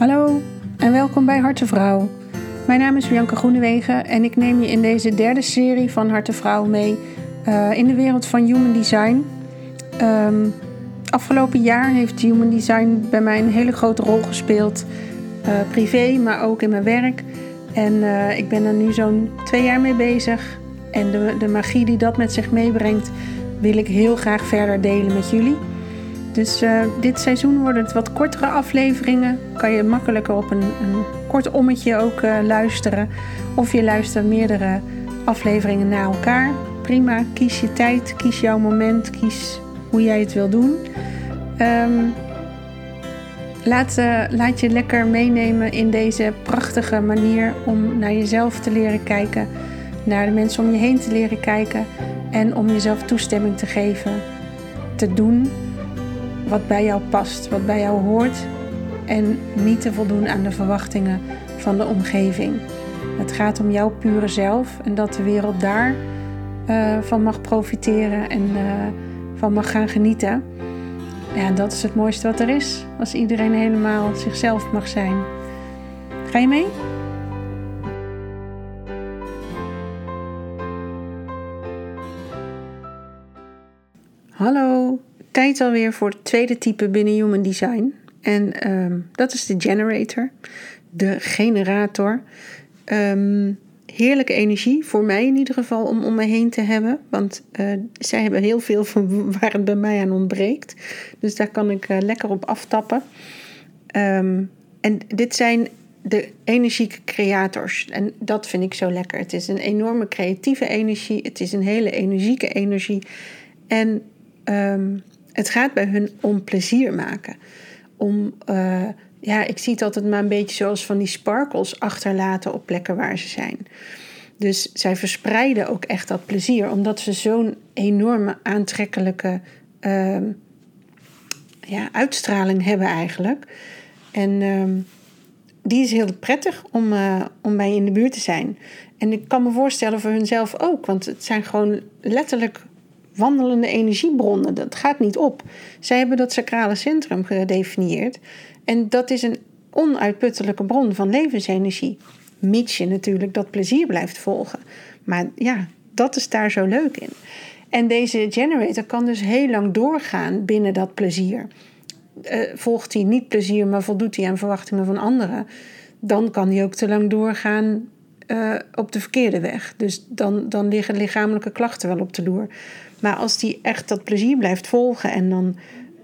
Hallo en welkom bij Harte Vrouw. Mijn naam is Bianca Groenewegen en ik neem je in deze derde serie van Harte Vrouw mee uh, in de wereld van human design. Um, afgelopen jaar heeft human design bij mij een hele grote rol gespeeld, uh, privé, maar ook in mijn werk. En uh, ik ben er nu zo'n twee jaar mee bezig. En de, de magie die dat met zich meebrengt, wil ik heel graag verder delen met jullie. Dus uh, dit seizoen worden het wat kortere afleveringen. Kan je makkelijker op een, een kort ommetje ook uh, luisteren. Of je luistert meerdere afleveringen na elkaar. Prima, kies je tijd, kies jouw moment, kies hoe jij het wil doen. Um, laat, uh, laat je lekker meenemen in deze prachtige manier om naar jezelf te leren kijken. Naar de mensen om je heen te leren kijken. En om jezelf toestemming te geven. Te doen wat bij jou past, wat bij jou hoort en niet te voldoen aan de verwachtingen van de omgeving. Het gaat om jouw pure zelf en dat de wereld daar uh, van mag profiteren en uh, van mag gaan genieten. Ja, dat is het mooiste wat er is, als iedereen helemaal zichzelf mag zijn. Ga je mee? Hallo, tijd alweer voor het tweede type binnen Human Design. En um, dat is de generator, de generator. Um, heerlijke energie, voor mij in ieder geval, om om me heen te hebben. Want uh, zij hebben heel veel van waar het bij mij aan ontbreekt. Dus daar kan ik uh, lekker op aftappen. Um, en dit zijn de energieke creators. En dat vind ik zo lekker. Het is een enorme creatieve energie. Het is een hele energieke energie. En het gaat bij hun om plezier maken. Om, uh, ja, ik zie het altijd maar een beetje zoals van die sparkles achterlaten op plekken waar ze zijn. Dus zij verspreiden ook echt dat plezier, omdat ze zo'n enorme aantrekkelijke uh, ja, uitstraling hebben eigenlijk. En uh, die is heel prettig om, uh, om bij in de buurt te zijn. En ik kan me voorstellen voor hunzelf ook, want het zijn gewoon letterlijk wandelende energiebronnen. Dat gaat niet op. Zij hebben dat sacrale centrum gedefinieerd. En dat is een onuitputtelijke bron van levensenergie. Mits je natuurlijk dat plezier blijft volgen. Maar ja, dat is daar zo leuk in. En deze generator kan dus heel lang doorgaan binnen dat plezier. Uh, volgt hij niet plezier, maar voldoet hij aan verwachtingen van anderen, dan kan hij ook te lang doorgaan uh, op de verkeerde weg. Dus dan, dan liggen lichamelijke klachten wel op de loer. Maar als die echt dat plezier blijft volgen en dan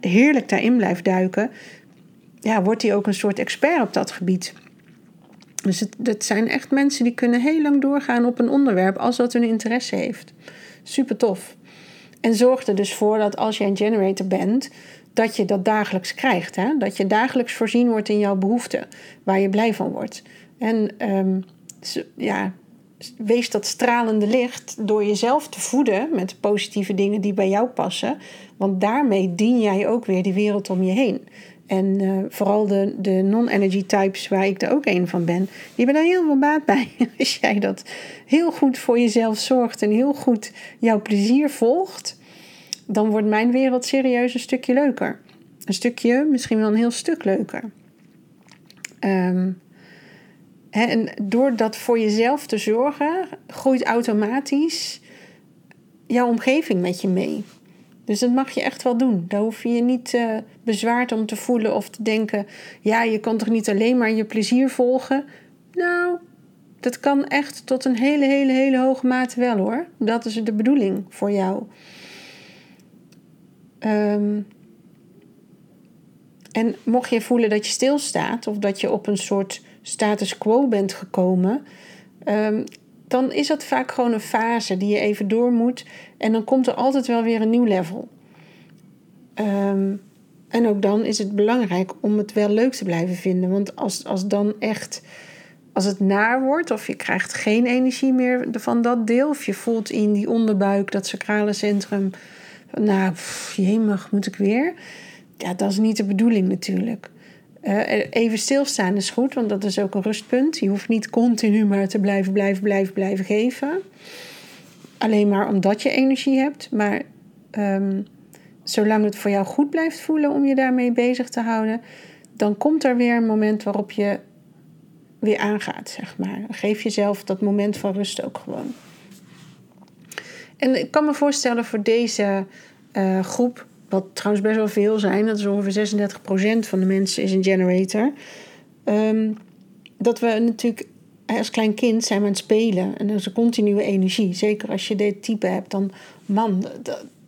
heerlijk daarin blijft duiken, ja, wordt hij ook een soort expert op dat gebied. Dus het, het zijn echt mensen die kunnen heel lang doorgaan op een onderwerp als dat hun interesse heeft. Super tof. En zorg er dus voor dat als jij een generator bent, dat je dat dagelijks krijgt. Hè? Dat je dagelijks voorzien wordt in jouw behoeften, waar je blij van wordt. En um, ja, wees dat stralende licht door jezelf te voeden met positieve dingen die bij jou passen. Want daarmee dien jij ook weer die wereld om je heen. En uh, vooral de, de non-energy types, waar ik er ook een van ben, die hebben daar heel veel baat bij. Als jij dat heel goed voor jezelf zorgt en heel goed jouw plezier volgt, dan wordt mijn wereld serieus een stukje leuker. Een stukje, misschien wel een heel stuk leuker. Um, en door dat voor jezelf te zorgen, groeit automatisch jouw omgeving met je mee. Dus dat mag je echt wel doen. Daar hoef je je niet uh, bezwaard om te voelen of te denken: ja, je kan toch niet alleen maar je plezier volgen? Nou, dat kan echt tot een hele, hele, hele hoge mate wel hoor. Dat is de bedoeling voor jou. Um, en mocht je voelen dat je stilstaat of dat je op een soort status quo bent gekomen, um, dan is dat vaak gewoon een fase die je even door moet. En dan komt er altijd wel weer een nieuw level. Um, en ook dan is het belangrijk om het wel leuk te blijven vinden. Want als, als dan echt, als het naar wordt, of je krijgt geen energie meer van dat deel, of je voelt in die onderbuik, dat sacrale centrum, nou, pff, jemig, moet ik weer. Ja, dat is niet de bedoeling natuurlijk. Uh, even stilstaan is goed, want dat is ook een rustpunt. Je hoeft niet continu maar te blijven, blijven, blijven, blijven geven. Alleen maar omdat je energie hebt. Maar um, zolang het voor jou goed blijft voelen om je daarmee bezig te houden, dan komt er weer een moment waarop je weer aangaat, zeg maar. Geef jezelf dat moment van rust ook gewoon. En ik kan me voorstellen voor deze uh, groep, wat trouwens best wel veel zijn, dat is ongeveer 36% van de mensen is een generator. Um, dat we natuurlijk als klein kind zijn we aan het spelen en dat is een continue energie. Zeker als je dit type hebt, dan man,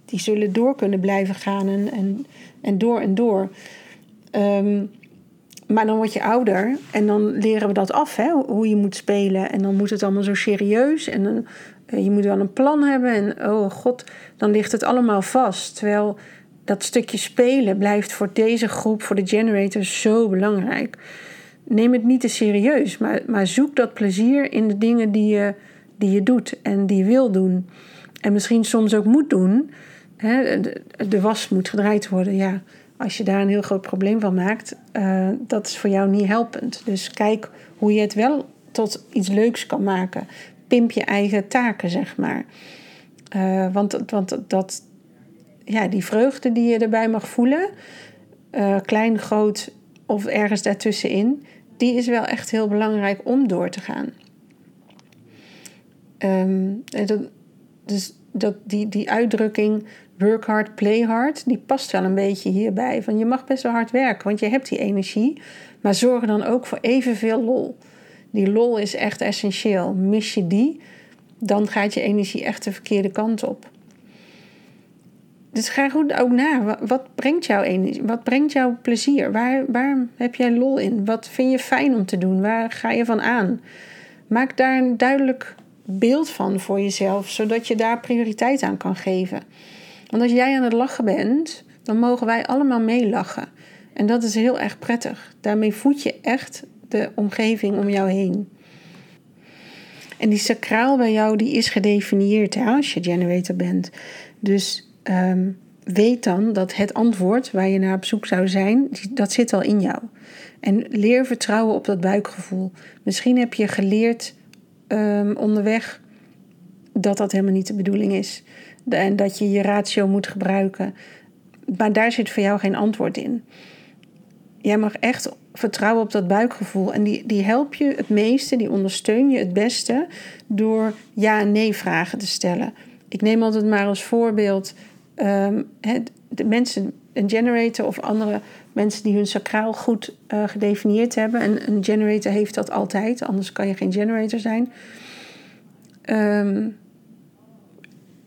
die zullen door kunnen blijven gaan en, en, en door en door. Um, maar dan word je ouder en dan leren we dat af, hè, hoe je moet spelen. En dan moet het allemaal zo serieus en dan, uh, je moet wel een plan hebben. En oh god, dan ligt het allemaal vast. Terwijl dat stukje spelen blijft voor deze groep, voor de generators, zo belangrijk. Neem het niet te serieus, maar, maar zoek dat plezier in de dingen die je, die je doet en die je wil doen. En misschien soms ook moet doen. Hè, de, was moet gedraaid worden, ja als je daar een heel groot probleem van maakt, uh, dat is voor jou niet helpend. Dus kijk hoe je het wel tot iets leuks kan maken. Pimp je eigen taken, zeg maar. Uh, want want dat, ja, die vreugde die je erbij mag voelen, uh, klein, groot of ergens daartussenin, die is wel echt heel belangrijk om door te gaan. Um, dat, dus dat, die, die uitdrukking work hard, play hard, die past wel een beetje hierbij. Van je mag best wel hard werken, want je hebt die energie. Maar zorg dan ook voor evenveel lol. Die lol is echt essentieel. Mis je die, dan gaat je energie echt de verkeerde kant op. Dus ga goed ook na. Wat brengt jouw energie? Wat brengt jouw plezier? Waar, waar heb jij lol in? Wat vind je fijn om te doen? Waar ga je van aan? Maak daar een duidelijk beeld van voor jezelf, zodat je daar prioriteit aan kan geven. Want als jij aan het lachen bent, dan mogen wij allemaal meelachen. En dat is heel erg prettig. Daarmee voed je echt de omgeving om jou heen. En die sacraal bij jou, die is gedefinieerd als je generator bent. Dus ehm, weet dan dat het antwoord waar je naar op zoek zou zijn, dat zit al in jou. En leer vertrouwen op dat buikgevoel. Misschien heb je geleerd um, onderweg dat dat helemaal niet de bedoeling is. En dat je je ratio moet gebruiken. Maar daar zit voor jou geen antwoord in. Jij mag echt vertrouwen op dat buikgevoel. En die, die help je het meeste, die ondersteun je het beste door ja en nee vragen te stellen. Ik neem altijd maar als voorbeeld um, de mensen, een generator of andere mensen die hun sacraal goed uh, gedefinieerd hebben. En een generator heeft dat altijd, anders kan je geen generator zijn. Um,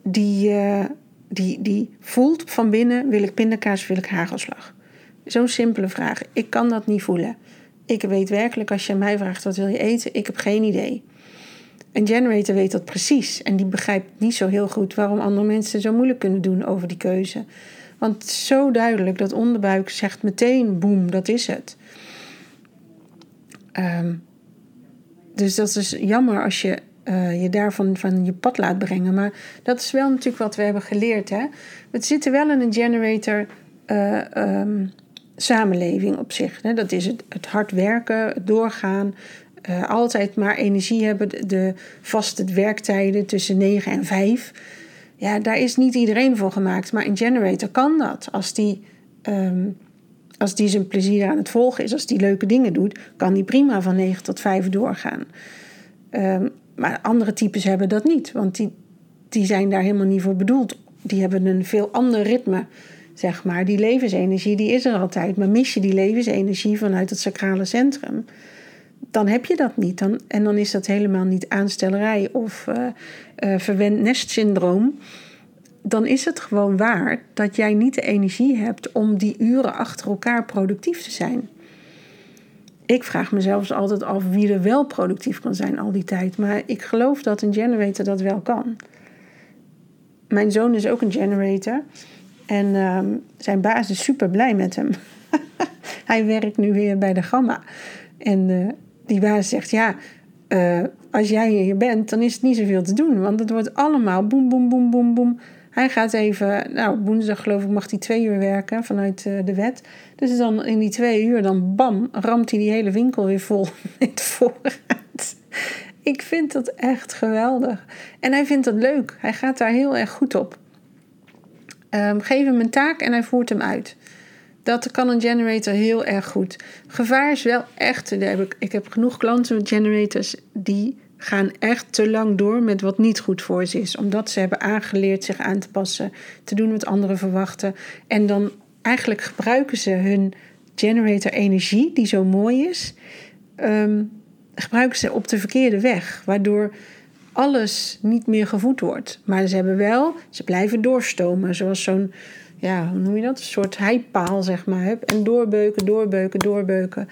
die, uh, die, die voelt van binnen: wil ik pindakaas, wil ik hagelslag? Zo'n simpele vraag. Ik kan dat niet voelen. Ik weet werkelijk, als je mij vraagt wat wil je eten, ik heb geen idee. Een generator weet dat precies en die begrijpt niet zo heel goed waarom andere mensen zo moeilijk kunnen doen over die keuze. Want zo duidelijk, dat onderbuik zegt meteen: boem, dat is het. Um, dus dat is jammer als je uh, je daarvan van je pad laat brengen. Maar dat is wel natuurlijk wat we hebben geleerd. Hè? We zitten wel in een generator uh, um, samenleving op zich. Hè? Dat is het, het hard werken, het doorgaan. Uh, altijd maar energie hebben, de, de vaste werktijden tussen 9 en 5. Ja, daar is niet iedereen voor gemaakt. Maar een generator kan dat. Als die, um, als die zijn plezier aan het volgen is, als die leuke dingen doet, kan die prima van 9 tot 5 doorgaan. Um, maar andere types hebben dat niet, want die, die zijn daar helemaal niet voor bedoeld. Die hebben een veel ander ritme, zeg maar. Die levensenergie die is er altijd, maar mis je die levensenergie vanuit het sacrale centrum, dan heb je dat niet. Dan, en dan is dat helemaal niet aanstellerij of uh, uh, verwend nestsyndroom. Dan is het gewoon waar dat jij niet de energie hebt om die uren achter elkaar productief te zijn ik vraag mezelf altijd af wie er wel productief kan zijn al die tijd. Maar ik geloof dat een generator dat wel kan. Mijn zoon is ook een generator. En uh, zijn baas is super blij met hem. Hij werkt nu weer bij de Gamma. En uh, die baas zegt: Ja, uh, als jij hier bent, dan is het niet zoveel te doen. Want het wordt allemaal boem, boem, boem, boem, boem. Hij gaat even, nou, woensdag geloof ik mag hij twee uur werken vanuit uh, de wet. Dus dan in die twee uur, dan bam, ramt hij die hele winkel weer vol met voorraad. Ik vind dat echt geweldig. En hij vindt dat leuk. Hij gaat daar heel erg goed op. Um, geef hem een taak en hij voert hem uit. Dat kan een generator heel erg goed. Gevaar is wel echt. Heb ik, ik heb genoeg klanten met generators die gaan echt te lang door met wat niet goed voor ze is. Omdat ze hebben aangeleerd zich aan te passen, te doen wat anderen verwachten. En dan eigenlijk gebruiken ze hun generator energie, die zo mooi is, ehm, gebruiken ze op de verkeerde weg. Waardoor alles niet meer gevoed wordt. Maar ze hebben wel, ze blijven doorstomen. Zoals zo'n, ja, hoe noem je dat? Een soort heipaal, zeg maar. En doorbeuken, doorbeuken, doorbeuken.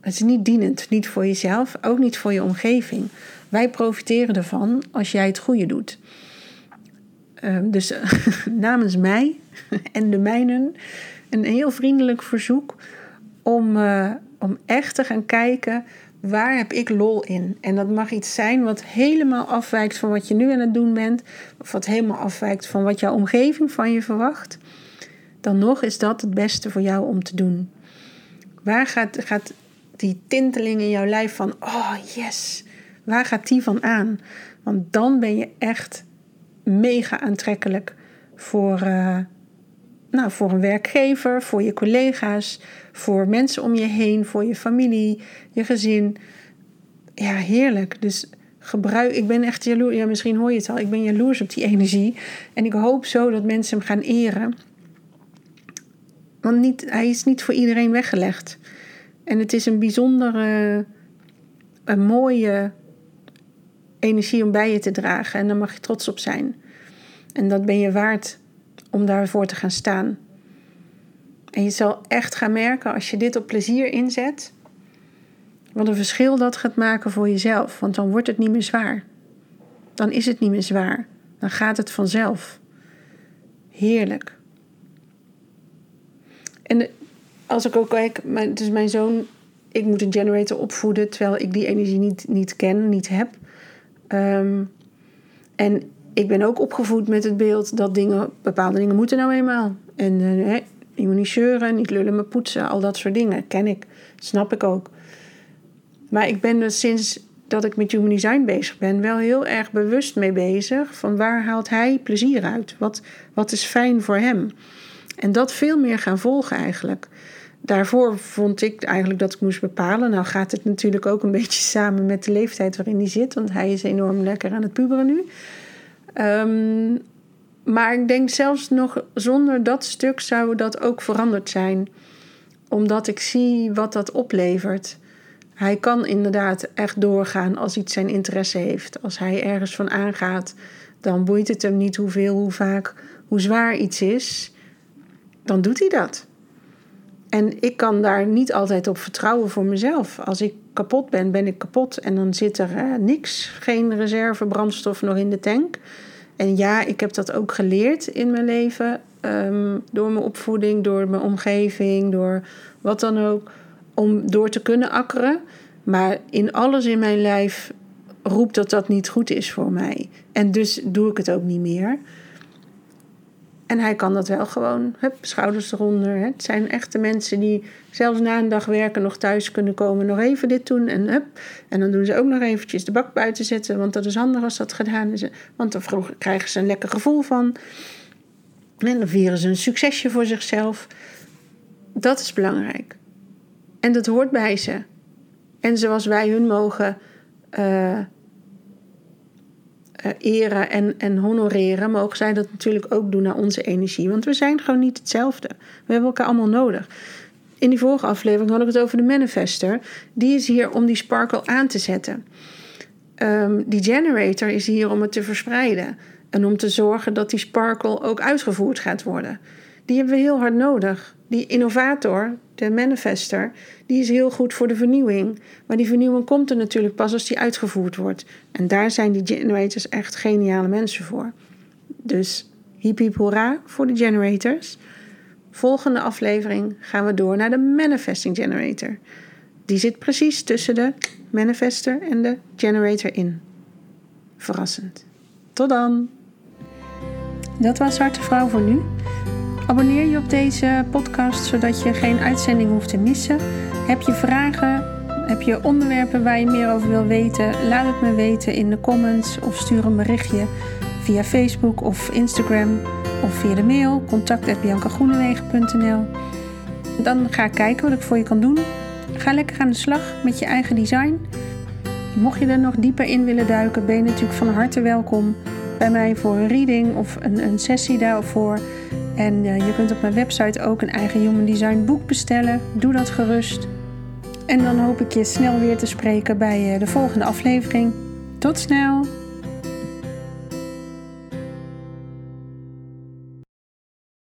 Het is niet dienend, niet voor jezelf, ook niet voor je omgeving. Wij profiteren ervan als jij het goede doet. Ehm, dus namens mij en de mijnen een heel vriendelijk verzoek om, uh, om echt te gaan kijken waar heb ik lol in? En dat mag iets zijn wat helemaal afwijkt van wat je nu aan het doen bent, of wat helemaal afwijkt van wat jouw omgeving van je verwacht. Dan nog is dat het beste voor jou om te doen. Waar gaat, gaat die tinteling in jouw lijf van, oh yes, waar gaat die van aan? Want dan ben je echt mega aantrekkelijk voor, uh, nou, voor een werkgever, voor je collega's, voor mensen om je heen, voor je familie, je gezin. Ja, heerlijk. Dus gebruik, ik ben echt jaloers. Ja, misschien hoor je het al. Ik ben jaloers op die energie. En ik hoop zo dat mensen hem gaan eren. Want niet, hij is niet voor iedereen weggelegd. En het is een bijzondere, een mooie energie om bij je te dragen. En daar mag je trots op zijn. En dat ben je waard om daarvoor te gaan staan. En je zal echt gaan merken als je dit op plezier inzet, wat een verschil dat gaat maken voor jezelf. Want dan wordt het niet meer zwaar. Dan is het niet meer zwaar. Dan gaat het vanzelf. Heerlijk. En als ik ook kijk, dus mijn zoon, ik moet een generator opvoeden terwijl ik die energie niet, niet ken, niet heb. Um, en ik ben ook opgevoed met het beeld dat dingen, bepaalde dingen moeten nou eenmaal. En uh, je moet niet niet lullen, maar poetsen, al dat soort dingen. Ken ik, snap ik ook. Maar ik ben er sinds dat ik met Human Design bezig ben, wel heel erg bewust mee bezig. Van waar haalt hij plezier uit? Wat, wat is fijn voor hem? En dat veel meer gaan volgen eigenlijk. Daarvoor vond ik eigenlijk dat ik moest bepalen. Nou gaat het natuurlijk ook een beetje samen met de leeftijd waarin hij zit. Want hij is enorm lekker aan het puberen nu. Um, maar ik denk zelfs nog zonder dat stuk zou dat ook veranderd zijn. Omdat ik zie wat dat oplevert. Hij kan inderdaad echt doorgaan als iets zijn interesse heeft. Als hij ergens van aangaat, dan boeit het hem niet hoeveel, hoe vaak, hoe zwaar iets is. Dan doet hij dat. En ik kan daar niet altijd op vertrouwen voor mezelf. Als ik kapot ben, ben ik kapot. En dan zit er eh, niks, geen reserve brandstof nog in de tank. En ja, ik heb dat ook geleerd in mijn leven. Ehm, door mijn opvoeding, door mijn omgeving, door wat dan ook. Om door te kunnen akkeren. Maar in alles in mijn lijf roept dat dat niet goed is voor mij. En dus doe ik het ook niet meer. En hij kan dat wel gewoon, hup, schouders eronder. Hè. Het zijn echte mensen die zelfs na een dag werken nog thuis kunnen komen, nog even dit doen en hup. En dan doen ze ook nog eventjes de bak buiten zetten, want dat is handig als dat gedaan is. Want dan krijgen ze een lekker gevoel van. En dan vieren ze een succesje voor zichzelf. Dat is belangrijk. En dat hoort bij ze. En zoals wij hun mogen uh, eren en, en honoreren, mogen zij dat natuurlijk ook doen naar onze energie. Want we zijn gewoon niet hetzelfde. We hebben elkaar allemaal nodig. In die vorige aflevering had ik het over de manifester. Die is hier om die sparkle aan te zetten. Um, die generator is hier om het te verspreiden. En om te zorgen dat die sparkle ook uitgevoerd gaat worden. Die hebben we heel hard nodig. Die innovator, de manifester, die is heel goed voor de vernieuwing. Maar die vernieuwing komt er natuurlijk pas als die uitgevoerd wordt. En daar zijn die generators echt geniale mensen voor. Dus hiep hiep hoera voor de generators. Volgende aflevering gaan we door naar de manifesting generator. Die zit precies tussen de manifester en de generator in. Verrassend. Tot dan. Dat was Zwarte Vrouw voor nu. Abonneer je op deze podcast zodat je geen uitzending hoeft te missen. Heb je vragen? Heb je onderwerpen waar je meer over wil weten? Laat het me weten in de comments of stuur een berichtje via Facebook of Instagram of via de mail contact@biancagroenewegen.nl. Dan ga ik kijken wat ik voor je kan doen. Ga lekker aan de slag met je eigen design. Mocht je er nog dieper in willen duiken, ben je natuurlijk van harte welkom bij mij voor een reading of een, een sessie daarvoor. En uh, je kunt op mijn website ook een eigen Human Design boek bestellen. Doe dat gerust. En dan hoop ik je snel weer te spreken bij uh, de volgende aflevering. Tot snel!